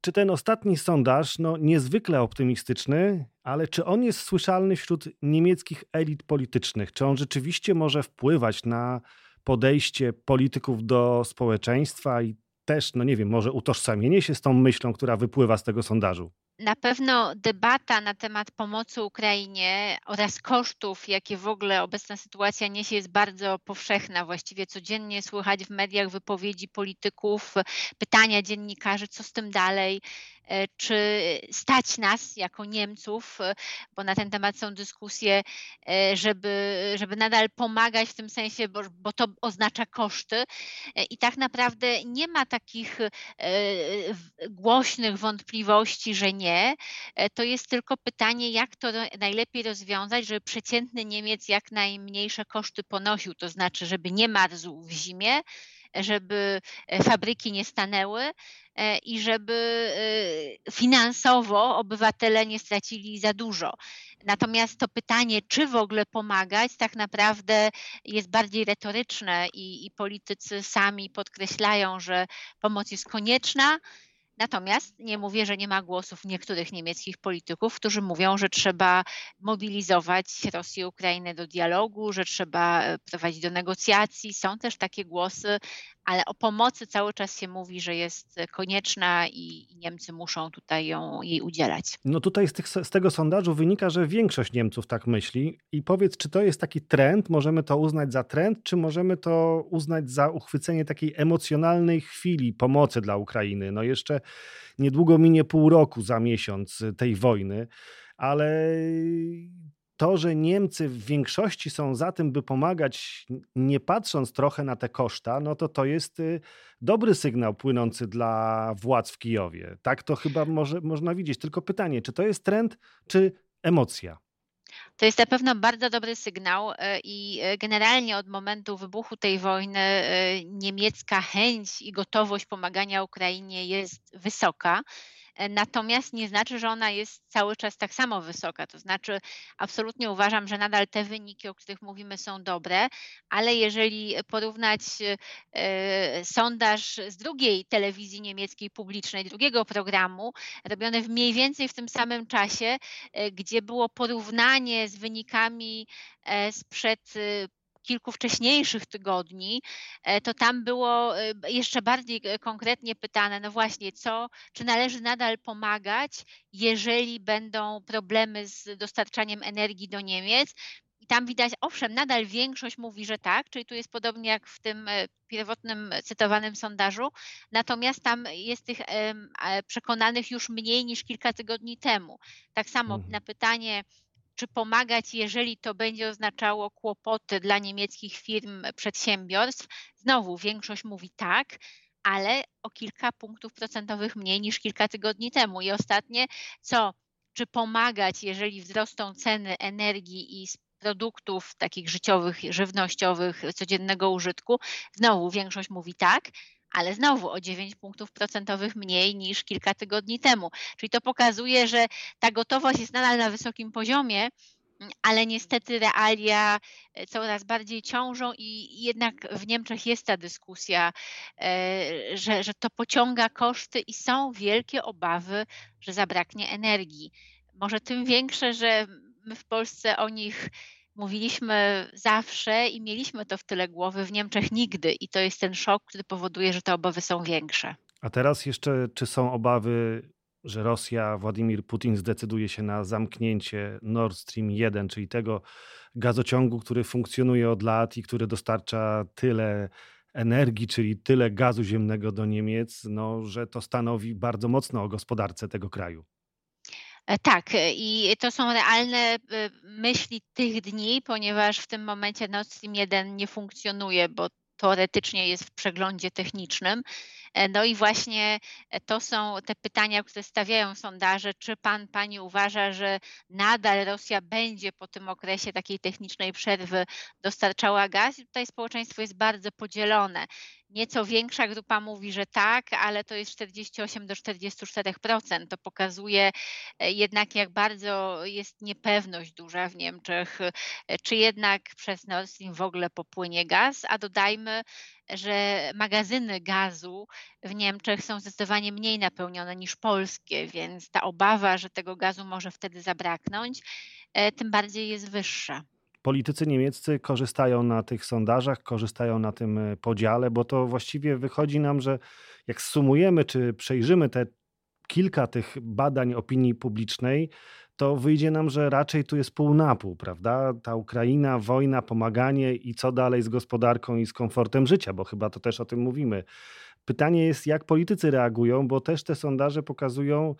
czy ten ostatni sondaż, no niezwykle optymistyczny, ale czy on jest słyszalny wśród niemieckich elit politycznych? Czy on rzeczywiście może wpływać na podejście polityków do społeczeństwa i też, no nie wiem, może utożsamienie się z tą myślą, która wypływa z tego sondażu? Na pewno debata na temat pomocy Ukrainie oraz kosztów, jakie w ogóle obecna sytuacja niesie, jest bardzo powszechna. Właściwie codziennie słychać w mediach wypowiedzi polityków, pytania dziennikarzy, co z tym dalej, E, czy stać nas jako Niemców, e, bo na ten temat są dyskusje, e, żeby, żeby nadal pomagać w tym sensie, bo, bo to oznacza koszty. I tak naprawdę nie ma takich głośnych wątpliwości, że nie. To jest tylko pytanie, jak to najlepiej rozwiązać, żeby przeciętny Niemiec jak najmniejsze koszty ponosił, to znaczy, żeby nie marzł w zimie, żeby fabryki nie stanęły, E, i żeby e, finansowo obywatele nie stracili za dużo. Natomiast to pytanie, czy w ogóle pomagać, tak naprawdę jest bardziej retoryczne i, i politycy sami podkreślają, że pomoc jest konieczna. Natomiast nie mówię, że nie ma głosów niektórych niemieckich polityków, którzy mówią, że trzeba mobilizować Rosję i Ukrainę do dialogu, że trzeba e, prowadzić do negocjacji. Są też takie głosy, ale o pomocy cały czas się mówi, że jest konieczna i Niemcy muszą tutaj ją, jej udzielać. No tutaj z, tych, z, tego sondażu wynika, że większość Niemców tak myśli. I powiedz, czy to jest taki trend? Możemy to uznać za trend, czy możemy to uznać za uchwycenie takiej emocjonalnej chwili pomocy dla Ukrainy? No jeszcze niedługo minie pół roku za miesiąc tej wojny, ale to, że Niemcy w większości są za tym, by pomagać, nie patrząc trochę na te koszta, no to to jest y, dobry sygnał płynący dla władz w Kijowie. Tak to chyba może, można widzieć. Tylko pytanie, czy to jest trend, czy emocja? To jest na pewno bardzo dobry sygnał y, i y, generalnie od momentu wybuchu tej wojny niemiecka chęć i gotowość pomagania Ukrainie jest wysoka. E, natomiast nie znaczy, że ona jest cały czas tak samo wysoka. To znaczy, absolutnie uważam, że nadal te wyniki, o których mówimy, są dobre, ale jeżeli porównać e, sondaż z drugiej telewizji niemieckiej publicznej, drugiego programu, robione w mniej więcej w tym samym czasie, e, gdzie było porównanie z wynikami sprzed kilku wcześniejszych tygodni, e, to tam było e, jeszcze bardziej e, konkretnie pytane, no właśnie, co, czy należy nadal pomagać, jeżeli będą problemy z dostarczaniem energii do Niemiec. I tam widać, owszem, nadal większość mówi, że tak, czyli tu jest podobnie jak w tym pierwotnym cytowanym sondażu, natomiast tam jest tych przekonanych już mniej niż kilka tygodni temu. Tak samo mhm. na pytanie, czy pomagać, jeżeli to będzie oznaczało kłopoty dla niemieckich firm, przedsiębiorstw? Znowu większość mówi tak, ale o kilka punktów procentowych mniej niż kilka tygodni temu. I ostatnie, co? Czy pomagać, jeżeli wzrosną ceny energii i produktów takich życiowych, żywnościowych, codziennego użytku? Znowu większość mówi tak, ale znowu o 9 punktów procentowych mniej niż kilka tygodni temu. Czyli to pokazuje, że ta gotowość jest nadal na wysokim poziomie, ale niestety realia e, coraz bardziej ciążą i jednak w Niemczech jest ta dyskusja, e, że, że to pociąga koszty i są wielkie obawy, że zabraknie energii. Może tym większe, że my w Polsce o nich mówiliśmy zawsze i mieliśmy to w tyle głowy, w Niemczech nigdy. I to jest ten szok, który powoduje, że te obawy są większe. A teraz jeszcze, czy są obawy, że Rosja, Władimir Putin zdecyduje się na zamknięcie Nord Stream 1, czyli tego gazociągu, który funkcjonuje od lat i który dostarcza tyle energii, czyli tyle gazu ziemnego do Niemiec, no, że to stanowi bardzo mocno o gospodarce tego kraju. E, tak, e, i to są realne e, myśli tych dni, ponieważ w tym momencie Nord Stream 1 nie funkcjonuje, bo teoretycznie jest w przeglądzie technicznym. No i właśnie to są te pytania, które stawiają sondaże. Czy pan, pani uważa, że nadal Rosja będzie po tym okresie takiej technicznej przerwy dostarczała gaz? I tutaj społeczeństwo jest bardzo podzielone. Nieco większa grupa mówi, że tak, ale to jest 48 do 44%. To pokazuje e, jednak, jak bardzo jest niepewność duża w Niemczech, e, czy jednak przez Nord Stream w ogóle popłynie gaz, a dodajmy, że magazyny gazu w Niemczech są zdecydowanie mniej napełnione niż polskie, więc ta obawa, że tego gazu może wtedy zabraknąć, e, tym bardziej jest wyższa politycy niemieccy korzystają na tych sondażach, korzystają na tym e, podziale, bo to właściwie wychodzi nam, że jak sumujemy czy przejrzymy te kilka tych badań opinii publicznej, to wyjdzie nam, że raczej tu jest pół na pół, prawda? Ta Ukraina, wojna, pomaganie i co dalej z gospodarką i z komfortem życia, bo chyba to też o tym mówimy. Pytanie jest, jak politycy reagują, bo też te sondaże pokazują,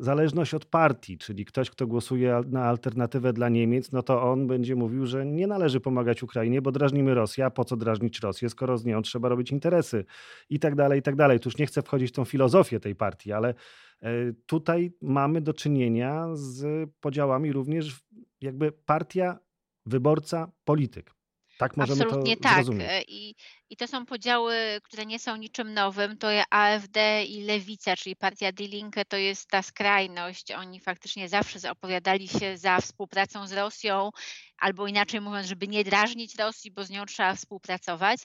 zależność od partii, czyli ktoś, kto głosuje na alternatywę dla Niemiec, no to on będzie mówił, że nie należy pomagać Ukrainie, bo drażnimy Rosję. A po co drażnić Rosję, skoro z nią trzeba robić interesy i tak dalej, i tak dalej. Tu już nie chcę wchodzić w tą filozofię tej partii, ale e, tutaj mamy do czynienia z podziałami również jakby partia, wyborca, polityk. Tak możemy Absolutnie to tak. zrozumieć. E, I, I to są podziały, które nie są niczym nowym. To AfD i Lewica, czyli partia Die Linke, to jest ta skrajność. Oni faktycznie zawsze opowiadali się za współpracą z Rosją, albo inaczej mówiąc, żeby nie drażnić Rosji, bo z nią trzeba współpracować.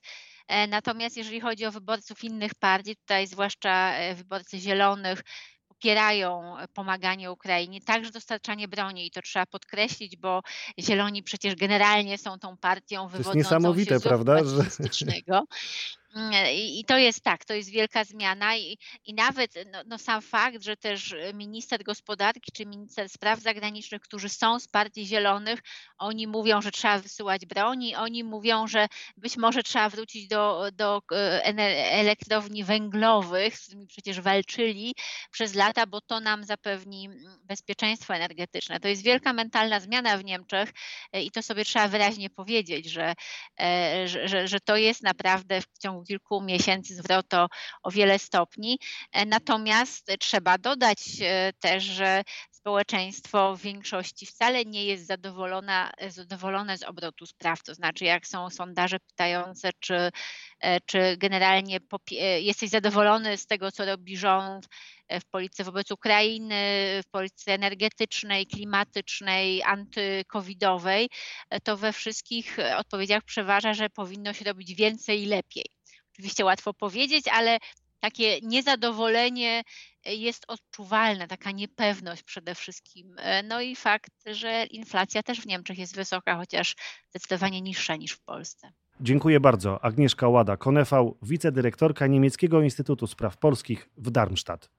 E, natomiast jeżeli chodzi o wyborców innych partii, tutaj zwłaszcza e, wyborcy zielonych, wspierają pomaganie Ukrainie, także dostarczanie broni i to trzeba podkreślić, bo Zieloni przecież generalnie są tą partią wywodzącą to jest niesamowite, się z prawda? Że... Mm, I to jest tak, to jest wielka zmiana i, i nawet no, no, sam fakt, że też minister gospodarki czy minister spraw zagranicznych, którzy są z partii zielonych, oni mówią, że trzeba wysyłać broni, oni mówią, że być może trzeba wrócić do, do e, elektrowni węglowych, z którymi przecież walczyli przez lata, bo to nam zapewni mm, bezpieczeństwo energetyczne. To jest wielka mentalna zmiana w Niemczech e, i to sobie trzeba wyraźnie powiedzieć, że, e, że, że, że to jest naprawdę w ciągu kilku miesięcy zwrot o, o wiele stopni. E, natomiast trzeba dodać e, też, że społeczeństwo w większości wcale nie jest zadowolona, zadowolone z obrotu spraw. To znaczy, jak są sondaże pytające, czy, e, czy generalnie jesteś zadowolony z tego, co robi rząd w polityce wobec Ukrainy, w polityce energetycznej, klimatycznej, antykowidowej, to we wszystkich odpowiedziach przeważa, że powinno się robić więcej i lepiej. Oczywiście łatwo powiedzieć, ale takie niezadowolenie jest odczuwalne, taka niepewność przede wszystkim. No i fakt, że inflacja też w Niemczech jest wysoka, chociaż zdecydowanie niższa niż w Polsce. Dziękuję bardzo. Agnieszka Łada, Konefał, wicedyrektorka Niemieckiego Instytutu Spraw Polskich w Darmstadt.